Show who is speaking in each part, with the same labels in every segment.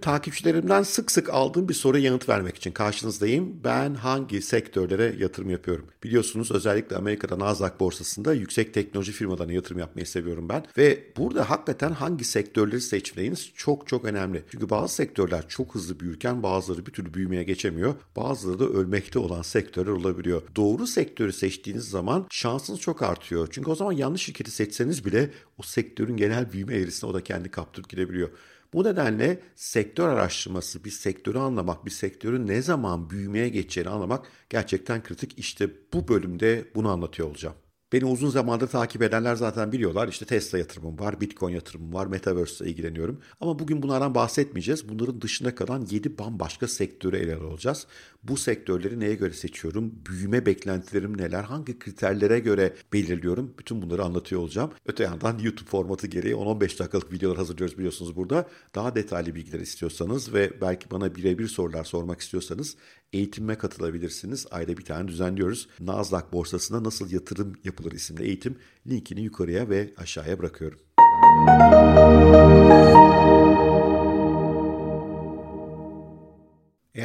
Speaker 1: takipçilerimden sık sık aldığım bir soruya yanıt vermek için karşınızdayım. Ben hangi sektörlere yatırım yapıyorum? Biliyorsunuz özellikle Amerika'da Nasdaq borsasında yüksek teknoloji firmalarına yatırım yapmayı seviyorum ben. Ve burada hakikaten hangi sektörleri seçmeniz çok çok önemli. Çünkü bazı sektörler çok hızlı büyürken bazıları bir türlü büyümeye geçemiyor. Bazıları da ölmekte olan sektörler olabiliyor. Doğru sektörü seçtiğiniz zaman şansınız çok artıyor. Çünkü o zaman yanlış şirketi seçseniz bile o sektörün genel büyüme eğrisine o da kendi kaptırıp gidebiliyor. Bu nedenle sektör araştırması, bir sektörü anlamak, bir sektörün ne zaman büyümeye geçeceğini anlamak gerçekten kritik. İşte bu bölümde bunu anlatıyor olacağım. Beni uzun zamandır takip edenler zaten biliyorlar. İşte Tesla yatırımım var, Bitcoin yatırımım var, Metaverse ile ilgileniyorum. Ama bugün bunlardan bahsetmeyeceğiz. Bunların dışında kalan 7 bambaşka sektörü ele alacağız. Bu sektörleri neye göre seçiyorum? Büyüme beklentilerim neler? Hangi kriterlere göre belirliyorum? Bütün bunları anlatıyor olacağım. Öte yandan YouTube formatı gereği 10-15 dakikalık videolar hazırlıyoruz biliyorsunuz burada. Daha detaylı bilgiler istiyorsanız ve belki bana birebir sorular sormak istiyorsanız eğitimime katılabilirsiniz. Ayda bir tane düzenliyoruz. Nasdaq borsasına nasıl yatırım yapılır isimli eğitim linkini yukarıya ve aşağıya bırakıyorum.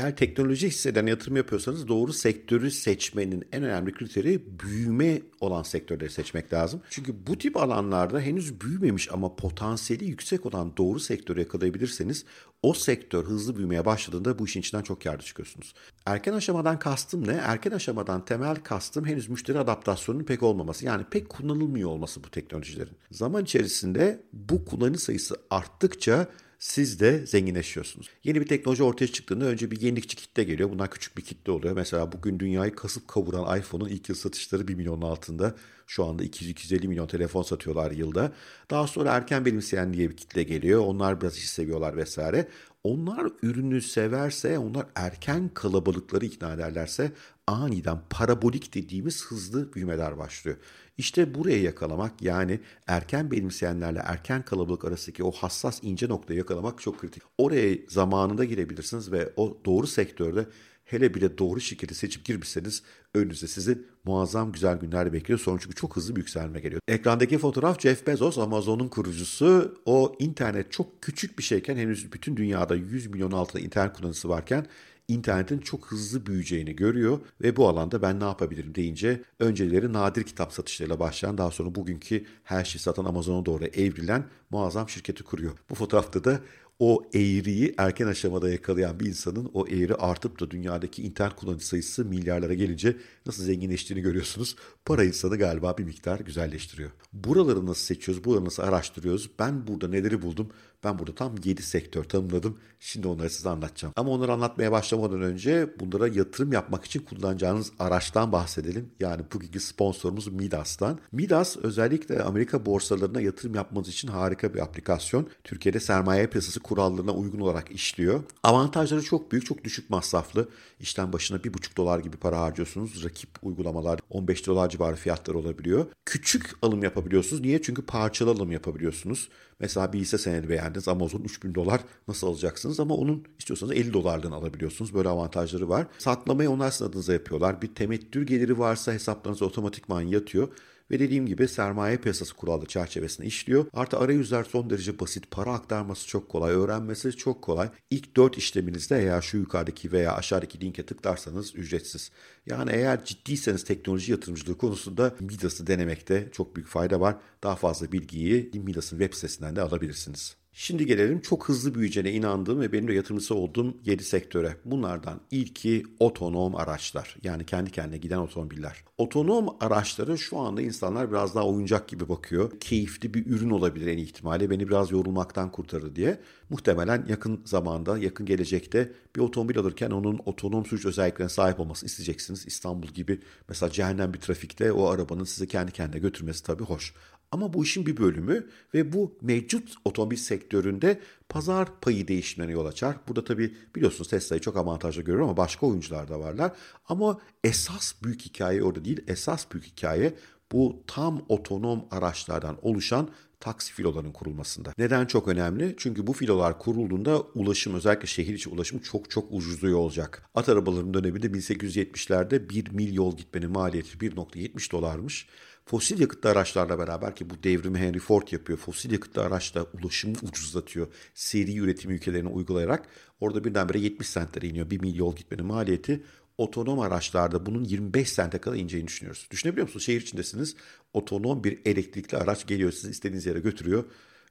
Speaker 1: Eğer teknoloji hisseden yatırım yapıyorsanız doğru sektörü seçmenin en önemli kriteri büyüme olan sektörleri seçmek lazım. Çünkü bu tip alanlarda henüz büyümemiş ama potansiyeli yüksek olan doğru sektörü yakalayabilirseniz o sektör hızlı büyümeye başladığında bu işin içinden çok kârlı çıkıyorsunuz. Erken aşamadan kastım ne? Erken aşamadan temel kastım henüz müşteri adaptasyonunun pek olmaması. Yani pek kullanılmıyor olması bu teknolojilerin. Zaman içerisinde bu kullanıcı sayısı arttıkça siz de zenginleşiyorsunuz. Yeni bir teknoloji ortaya çıktığında önce bir yenilikçi kitle geliyor. Bunlar küçük bir kitle oluyor. Mesela bugün dünyayı kasıp kavuran iPhone'un ilk yıl satışları 1 milyonun altında. Şu anda 200-250 milyon telefon satıyorlar yılda. Daha sonra erken benimseyen diye bir kitle geliyor. Onlar biraz işi seviyorlar vesaire. Onlar ürünü severse, onlar erken kalabalıkları ikna ederlerse aniden parabolik dediğimiz hızlı büyümeler başlıyor. İşte buraya yakalamak yani erken benimseyenlerle erken kalabalık arasındaki o hassas ince noktayı yakalamak çok kritik. Oraya zamanında girebilirsiniz ve o doğru sektörde hele bile doğru şirketi seçip girmişseniz önünüzde sizin muazzam güzel günler bekliyor. Sonra çünkü çok hızlı bir yükselme geliyor. Ekrandaki fotoğraf Jeff Bezos, Amazon'un kurucusu. O internet çok küçük bir şeyken henüz bütün dünyada 100 milyon altında internet kullanıcısı varken internetin çok hızlı büyüyeceğini görüyor ve bu alanda ben ne yapabilirim deyince önceleri nadir kitap satışlarıyla başlayan daha sonra bugünkü her şeyi satan Amazon'a doğru evrilen muazzam şirketi kuruyor. Bu fotoğrafta da o eğriyi erken aşamada yakalayan bir insanın o eğri artıp da dünyadaki internet kullanıcı sayısı milyarlara gelince nasıl zenginleştiğini görüyorsunuz. Para insanı galiba bir miktar güzelleştiriyor. Buraları nasıl seçiyoruz, buraları nasıl araştırıyoruz? Ben burada neleri buldum? Ben burada tam 7 sektör tanımladım. Şimdi onları size anlatacağım. Ama onları anlatmaya başlamadan önce bunlara yatırım yapmak için kullanacağınız araçtan bahsedelim. Yani bugünkü sponsorumuz Midas'tan. Midas özellikle Amerika borsalarına yatırım yapmanız için harika bir aplikasyon. Türkiye'de sermaye piyasası kurallarına uygun olarak işliyor. Avantajları çok büyük, çok düşük masraflı. İşten başına 1,5 dolar gibi para harcıyorsunuz. Rakip uygulamalar 15 dolar civarı fiyatlar olabiliyor. Küçük alım yapabiliyorsunuz. Niye? Çünkü parçalı alım yapabiliyorsunuz. Mesela bir hisse senedi beğendiniz Amazon 3000 dolar nasıl alacaksınız ama onun istiyorsanız 50 dolardan alabiliyorsunuz. Böyle avantajları var. Saklamayı onlar sizin adınıza yapıyorlar. Bir temettür geliri varsa hesaplarınıza otomatikman yatıyor ve dediğim gibi sermaye piyasası kuralları çerçevesinde işliyor. Artı arayüzler son derece basit. Para aktarması çok kolay. Öğrenmesi çok kolay. İlk 4 işleminizde eğer şu yukarıdaki veya aşağıdaki linke tıklarsanız ücretsiz. Yani eğer ciddiyseniz teknoloji yatırımcılığı konusunda Midas'ı denemekte çok büyük fayda var. Daha fazla bilgiyi Midas'ın web sitesinden de alabilirsiniz. Şimdi gelelim çok hızlı büyüyeceğine inandığım ve benim de yatırımcısı olduğum 7 sektöre. Bunlardan ilki otonom araçlar. Yani kendi kendine giden otomobiller. Otonom araçları şu anda insanlar biraz daha oyuncak gibi bakıyor. Keyifli bir ürün olabilir en ihtimalle. Beni biraz yorulmaktan kurtarır diye. Muhtemelen yakın zamanda, yakın gelecekte bir otomobil alırken onun otonom sürüş özelliklerine sahip olması isteyeceksiniz. İstanbul gibi mesela cehennem bir trafikte o arabanın sizi kendi kendine götürmesi tabii hoş. Ama bu işin bir bölümü ve bu mevcut otomobil sektöründe pazar payı değişimlerine yol açar. Burada tabii biliyorsunuz Tesla'yı çok avantajlı görüyorum ama başka oyuncular da varlar. Ama esas büyük hikaye orada değil. Esas büyük hikaye bu tam otonom araçlardan oluşan taksi filolarının kurulmasında. Neden çok önemli? Çünkü bu filolar kurulduğunda ulaşım özellikle şehir içi ulaşım çok çok ucuzluyor olacak. At arabalarının döneminde 1870'lerde 1 mil yol gitmenin maliyeti 1.70 dolarmış. Fosil yakıtlı araçlarla beraber ki bu devrimi Henry Ford yapıyor. Fosil yakıtlı araçla ulaşımı ucuzlatıyor. Seri üretim ülkelerine uygulayarak orada birdenbire 70 centlere iniyor. 1 mil yol gitmenin maliyeti otonom araçlarda bunun 25 sente kadar ineceğini düşünüyoruz. Düşünebiliyor musunuz? Şehir içindesiniz. Otonom bir elektrikli araç geliyor sizi istediğiniz yere götürüyor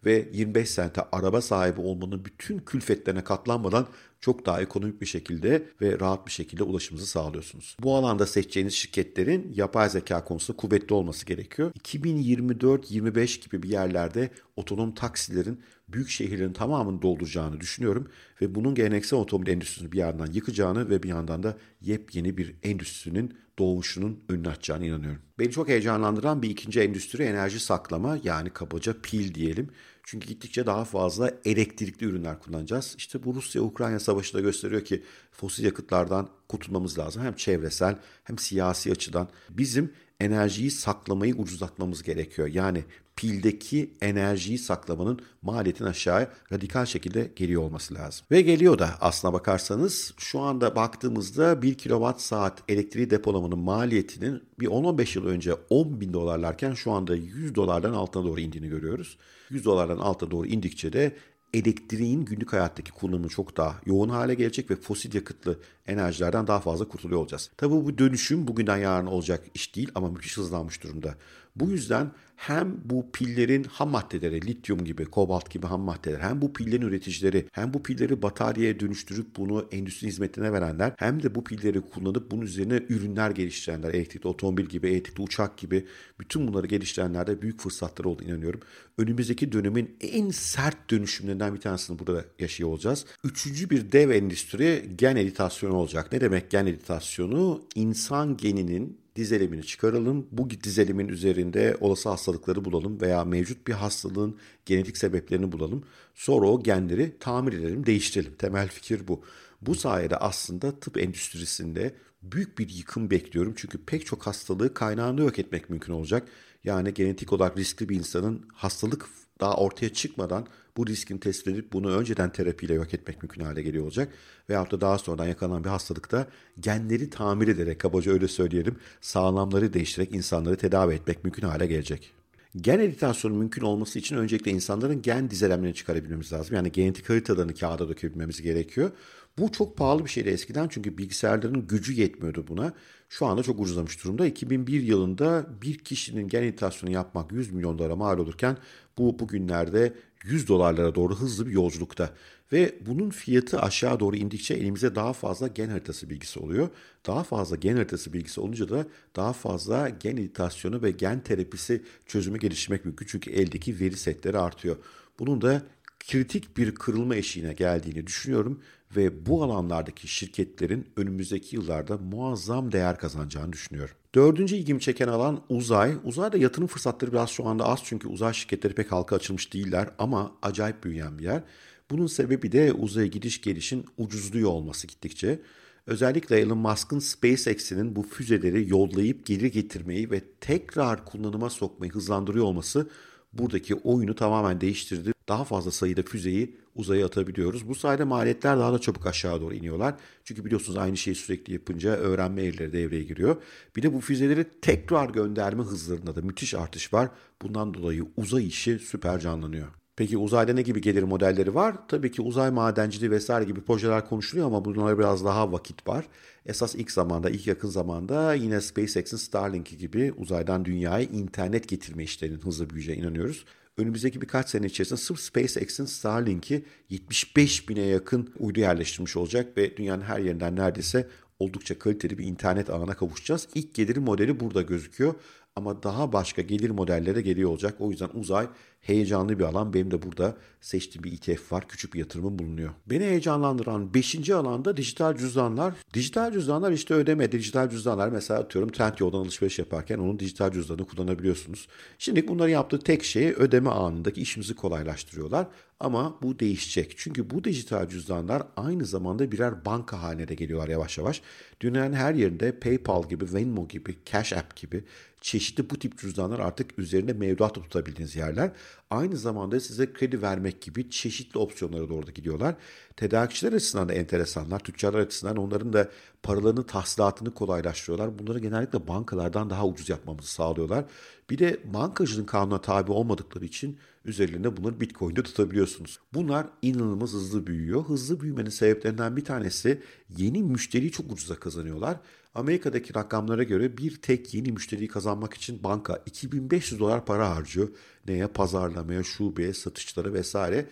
Speaker 1: ve 25 sente araba sahibi olmanın bütün külfetlerine katlanmadan çok daha ekonomik bir şekilde ve rahat bir şekilde ulaşımınızı sağlıyorsunuz. Bu alanda seçeceğiniz şirketlerin yapay zeka konusunda kuvvetli olması gerekiyor. 2024-25 gibi bir yerlerde otonom taksilerin büyük şehirlerin tamamını dolduracağını düşünüyorum ve bunun geleneksel otomobil endüstrisini bir yandan yıkacağını ve bir yandan da yepyeni bir endüstrinin doğuşunun önünü açacağını inanıyorum. Beni çok heyecanlandıran bir ikinci endüstri enerji saklama yani kabaca pil diyelim. Çünkü gittikçe daha fazla elektrikli ürünler kullanacağız. İşte bu Rusya-Ukrayna savaşı da gösteriyor ki fosil yakıtlardan kurtulmamız lazım. Hem çevresel hem siyasi açıdan. Bizim enerjiyi saklamayı ucuzlatmamız gerekiyor. Yani pildeki enerjiyi saklamanın maliyetin aşağıya radikal şekilde geliyor olması lazım. Ve geliyor da aslına bakarsanız şu anda baktığımızda 1 kilowatt saat elektriği depolamanın maliyetinin bir 10-15 yıl önce 10 bin dolarlarken şu anda 100 dolardan altına doğru indiğini görüyoruz. 100 dolardan alta doğru indikçe de elektriğin günlük hayattaki kullanımı çok daha yoğun hale gelecek ve fosil yakıtlı enerjilerden daha fazla kurtuluyor olacağız. Tabii bu dönüşüm bugünden yarın olacak iş değil ama müthiş hızlanmış durumda. Bu yüzden hem bu pillerin ham maddeleri, lityum gibi, kobalt gibi ham maddeler, hem bu pillerin üreticileri, hem bu pilleri bataryaya dönüştürüp bunu endüstri hizmetine verenler, hem de bu pilleri kullanıp bunun üzerine ürünler geliştirenler, elektrikli otomobil gibi, elektrikli uçak gibi bütün bunları geliştirenlerde büyük fırsatları olduğunu inanıyorum. Önümüzdeki dönemin en sert dönüşümlerinden bir tanesini burada yaşıyor olacağız. Üçüncü bir dev endüstri gen editasyonu olacak. Ne demek gen editasyonu? İnsan geninin dizelimini çıkaralım. Bu dizelimin üzerinde olası hastalıkları bulalım veya mevcut bir hastalığın genetik sebeplerini bulalım. Sonra o genleri tamir edelim, değiştirelim. Temel fikir bu. Bu sayede aslında tıp endüstrisinde büyük bir yıkım bekliyorum. Çünkü pek çok hastalığı kaynağında yok etmek mümkün olacak. Yani genetik olarak riskli bir insanın hastalık daha ortaya çıkmadan bu riskin tespit edip bunu önceden terapiyle yok etmek mümkün hale geliyor olacak. Veyahut da daha sonradan yakalanan bir hastalıkta genleri tamir ederek kabaca öyle söyleyelim sağlamları değiştirerek insanları tedavi etmek mümkün hale gelecek. Gen editasyonu mümkün olması için öncelikle insanların gen dizelemlerini çıkarabilmemiz lazım. Yani genetik haritalarını kağıda dökebilmemiz gerekiyor. Bu çok pahalı bir şeydi eskiden çünkü bilgisayarların gücü yetmiyordu buna. Şu anda çok ucuzlamış durumda. 2001 yılında bir kişinin gen editasyonu yapmak 100 milyon dolara mal olurken bu bugünlerde 100 dolarlara doğru hızlı bir yolculukta. Ve bunun fiyatı aşağı doğru indikçe elimize daha fazla gen haritası bilgisi oluyor. Daha fazla gen haritası bilgisi olunca da daha fazla gen editasyonu ve gen terapisi çözümü geliştirmek mümkün. Çünkü eldeki veri setleri artıyor. Bunun da kritik bir kırılma eşiğine geldiğini düşünüyorum ve bu alanlardaki şirketlerin önümüzdeki yıllarda muazzam değer kazanacağını düşünüyorum. Dördüncü ilgimi çeken alan uzay. Uzayda yatırım fırsatları biraz şu anda az çünkü uzay şirketleri pek halka açılmış değiller ama acayip büyüyen bir yer. Bunun sebebi de uzaya gidiş gelişin ucuzluyor olması gittikçe. Özellikle Elon Musk'ın SpaceX'inin bu füzeleri yollayıp geri getirmeyi ve tekrar kullanıma sokmayı hızlandırıyor olması buradaki oyunu tamamen değiştirdi. Daha fazla sayıda füzeyi uzaya atabiliyoruz. Bu sayede maliyetler daha da çabuk aşağı doğru iniyorlar. Çünkü biliyorsunuz aynı şeyi sürekli yapınca öğrenme eğrileri devreye giriyor. Bir de bu füzeleri tekrar gönderme hızlarında da müthiş artış var. Bundan dolayı uzay işi süper canlanıyor. Peki uzayda ne gibi gelir modelleri var? Tabii ki uzay madenciliği vesaire gibi projeler konuşuluyor ama bunlara biraz daha vakit var. Esas ilk zamanda, ilk yakın zamanda yine SpaceX'in Starlink gibi uzaydan dünyaya internet getirme işlerinin hızlı büyüyeceğine inanıyoruz. Önümüzdeki birkaç sene içerisinde sırf SpaceX'in Starlink'i 75 bine yakın uydu yerleştirmiş olacak ve dünyanın her yerinden neredeyse oldukça kaliteli bir internet ağına kavuşacağız. İlk gelir modeli burada gözüküyor ama daha başka gelir modelleri de geliyor olacak. O yüzden uzay heyecanlı bir alan. Benim de burada seçtiğim bir ETF var. Küçük bir yatırımım bulunuyor. Beni heyecanlandıran 5. alanda dijital cüzdanlar. Dijital cüzdanlar işte ödeme. Dijital cüzdanlar mesela atıyorum Trendyol'dan alışveriş yaparken onun dijital cüzdanını kullanabiliyorsunuz. Şimdi bunları yaptığı tek şey ödeme anındaki işimizi kolaylaştırıyorlar. Ama bu değişecek. Çünkü bu dijital cüzdanlar aynı zamanda birer banka haline de geliyorlar yavaş yavaş. Dünyanın her yerinde PayPal gibi, Venmo gibi, Cash App gibi çeşitli bu tip cüzdanlar artık üzerinde mevduat tutabildiğiniz yerler. Aynı zamanda size kredi vermek gibi çeşitli opsiyonlara doğru da gidiyorlar. Tedarikçiler açısından da enteresanlar. Tüccarlar açısından onların da paralarını tahsilatını kolaylaştırıyorlar. Bunları genellikle bankalardan daha ucuz yapmamızı sağlıyorlar. Bir de bankacılığın kanuna tabi olmadıkları için üzerlerinde bunları Bitcoin'de tutabiliyorsunuz. Bunlar inanılmaz hızlı büyüyor. Hızlı büyümenin sebeplerinden bir tanesi yeni müşteriyi çok ucuza kazanıyorlar. Amerika'daki rakamlara göre bir tek yeni müşteriyi kazanmak için banka 2500 dolar para harcıyor. Neye? Pazarlamaya, şubeye, satışlara vesaire.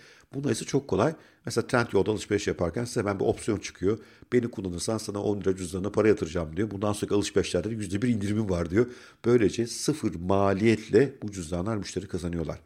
Speaker 1: İse çok kolay. Mesela Trendyol'da alışveriş yaparken size ben bir opsiyon çıkıyor. Beni kullanırsan sana 10 lira cüzdanına para yatıracağım diyor. Bundan sonraki alışverişlerde %1 indirimim var diyor. Böylece sıfır maliyetle bu cüzdanlar müşteri kazanıyorlar.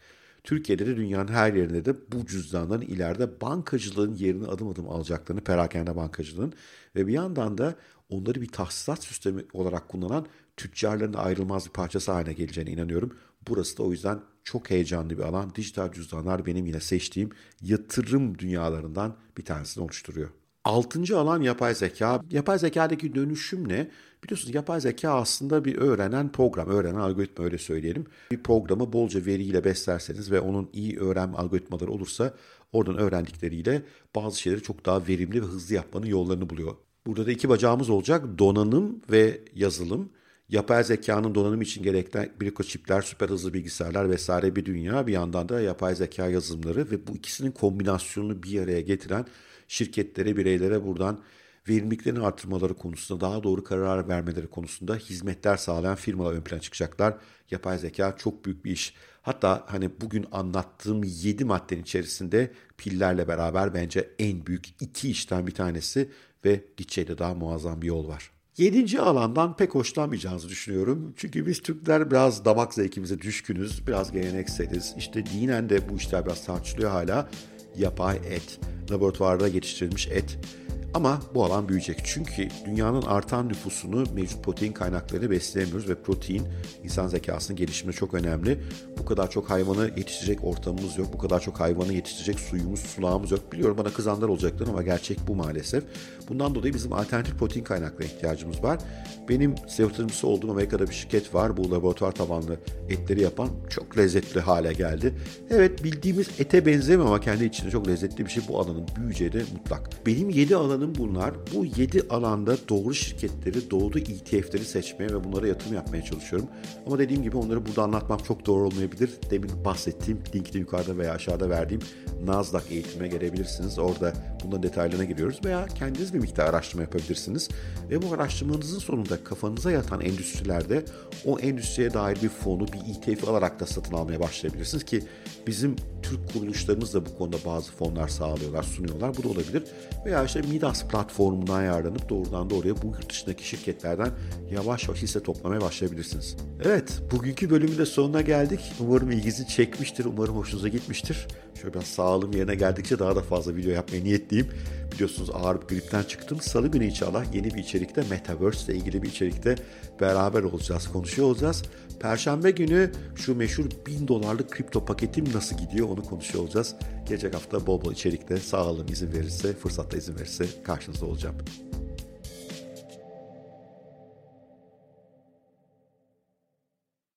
Speaker 1: Türkiye'de de dünyanın her yerinde de bu cüzdanların ileride bankacılığın yerini adım adım alacaklarını, perakende bankacılığın ve bir yandan da onları bir tahsisat sistemi olarak kullanan tüccarların ayrılmaz bir parçası haline geleceğine inanıyorum. Burası da o yüzden çok heyecanlı bir alan. Dijital cüzdanlar benim yine seçtiğim yatırım dünyalarından bir tanesini oluşturuyor. Altıncı alan yapay zeka. Yapay zekadaki dönüşüm ne? Biliyorsunuz yapay zeka aslında bir öğrenen program, öğrenen algoritma öyle söyleyelim. Bir programı bolca veriyle beslerseniz ve onun iyi öğrenme algoritmaları olursa oradan öğrendikleriyle bazı şeyleri çok daha verimli ve hızlı yapmanın yollarını buluyor. Burada da iki bacağımız olacak. Donanım ve yazılım. Yapay zekanın donanım için gereken mikroçipler, süper hızlı bilgisayarlar vesaire bir dünya. Bir yandan da yapay zeka yazılımları ve bu ikisinin kombinasyonunu bir araya getiren şirketlere, bireylere buradan verimliliklerini artırmaları konusunda, daha doğru karar vermeleri konusunda hizmetler sağlayan firmalar ön plana çıkacaklar. Yapay zeka çok büyük bir iş. Hatta hani bugün anlattığım 7 maddenin içerisinde pillerle beraber bence en büyük iki işten bir tanesi ve gideceği daha muazzam bir yol var. Yedinci alandan pek hoşlanmayacağınızı düşünüyorum. Çünkü biz Türkler biraz damak zevkimize düşkünüz, biraz gelenekseliz. İşte dinen de bu işler biraz tartışılıyor hala. Yapay et, laboratuvarda yetiştirilmiş et ama bu alan büyüyecek. Çünkü dünyanın artan nüfusunu mevcut protein kaynakları besleyemiyoruz ve protein insan zekasının gelişiminde çok önemli. Bu kadar çok hayvanı yetiştirecek ortamımız yok. Bu kadar çok hayvanı yetiştirecek suyumuz, sulağımız yok. Biliyorum bana kızanlar olacaktır ama gerçek bu maalesef. Bundan dolayı bizim alternatif protein kaynaklarına ihtiyacımız var. Benim yatırımcısı olduğum Amerika'da bir şirket var. Bu laboratuvar tabanlı etleri yapan çok lezzetli hale geldi. Evet bildiğimiz ete benzemiyor ama kendi içinde çok lezzetli bir şey. Bu alanın büyüyeceği de mutlak. Benim 7 alanım bunlar. Bu 7 alanda doğru şirketleri, doğru ETF'leri seçmeye ve bunlara yatırım yapmaya çalışıyorum. Ama dediğim gibi onları burada anlatmak çok doğru olmayabilir. Demin bahsettiğim linkte yukarıda veya aşağıda verdiğim Nasdaq eğitime gelebilirsiniz. Orada bunların detaylarına giriyoruz veya kendiniz bir miktar araştırma yapabilirsiniz. Ve bu araştırmanızın sonunda kafanıza yatan endüstrilerde o endüstriye dair bir fonu, bir ETF alarak da satın almaya başlayabilirsiniz ki bizim Türk kuruluşlarımız da bu konuda bazı fonlar sağlıyorlar, sunuyorlar. Bu da olabilir. Veya işte Midas platformundan ayarlanıp doğrudan doğruya bu yurt dışındaki şirketlerden yavaş yavaş hisse toplamaya başlayabilirsiniz. Evet, bugünkü bölümün de sonuna geldik. Umarım ilginizi çekmiştir, umarım hoşunuza gitmiştir. Şöyle biraz sağlığım yerine geldikçe daha da fazla video yapmaya niyetliyim. Biliyorsunuz ağır bir gripten çıktım. Salı günü inşallah yeni bir içerikte Metaverse ile ilgili bir içerikte beraber olacağız, konuşuyor olacağız. Perşembe günü şu meşhur 1000 dolarlık kripto paketim nasıl gidiyor onu konuşuyor olacağız. Gelecek hafta bol bol içerikte sağlığım izin verirse, fırsatta izin verirse karşınızda olacağım.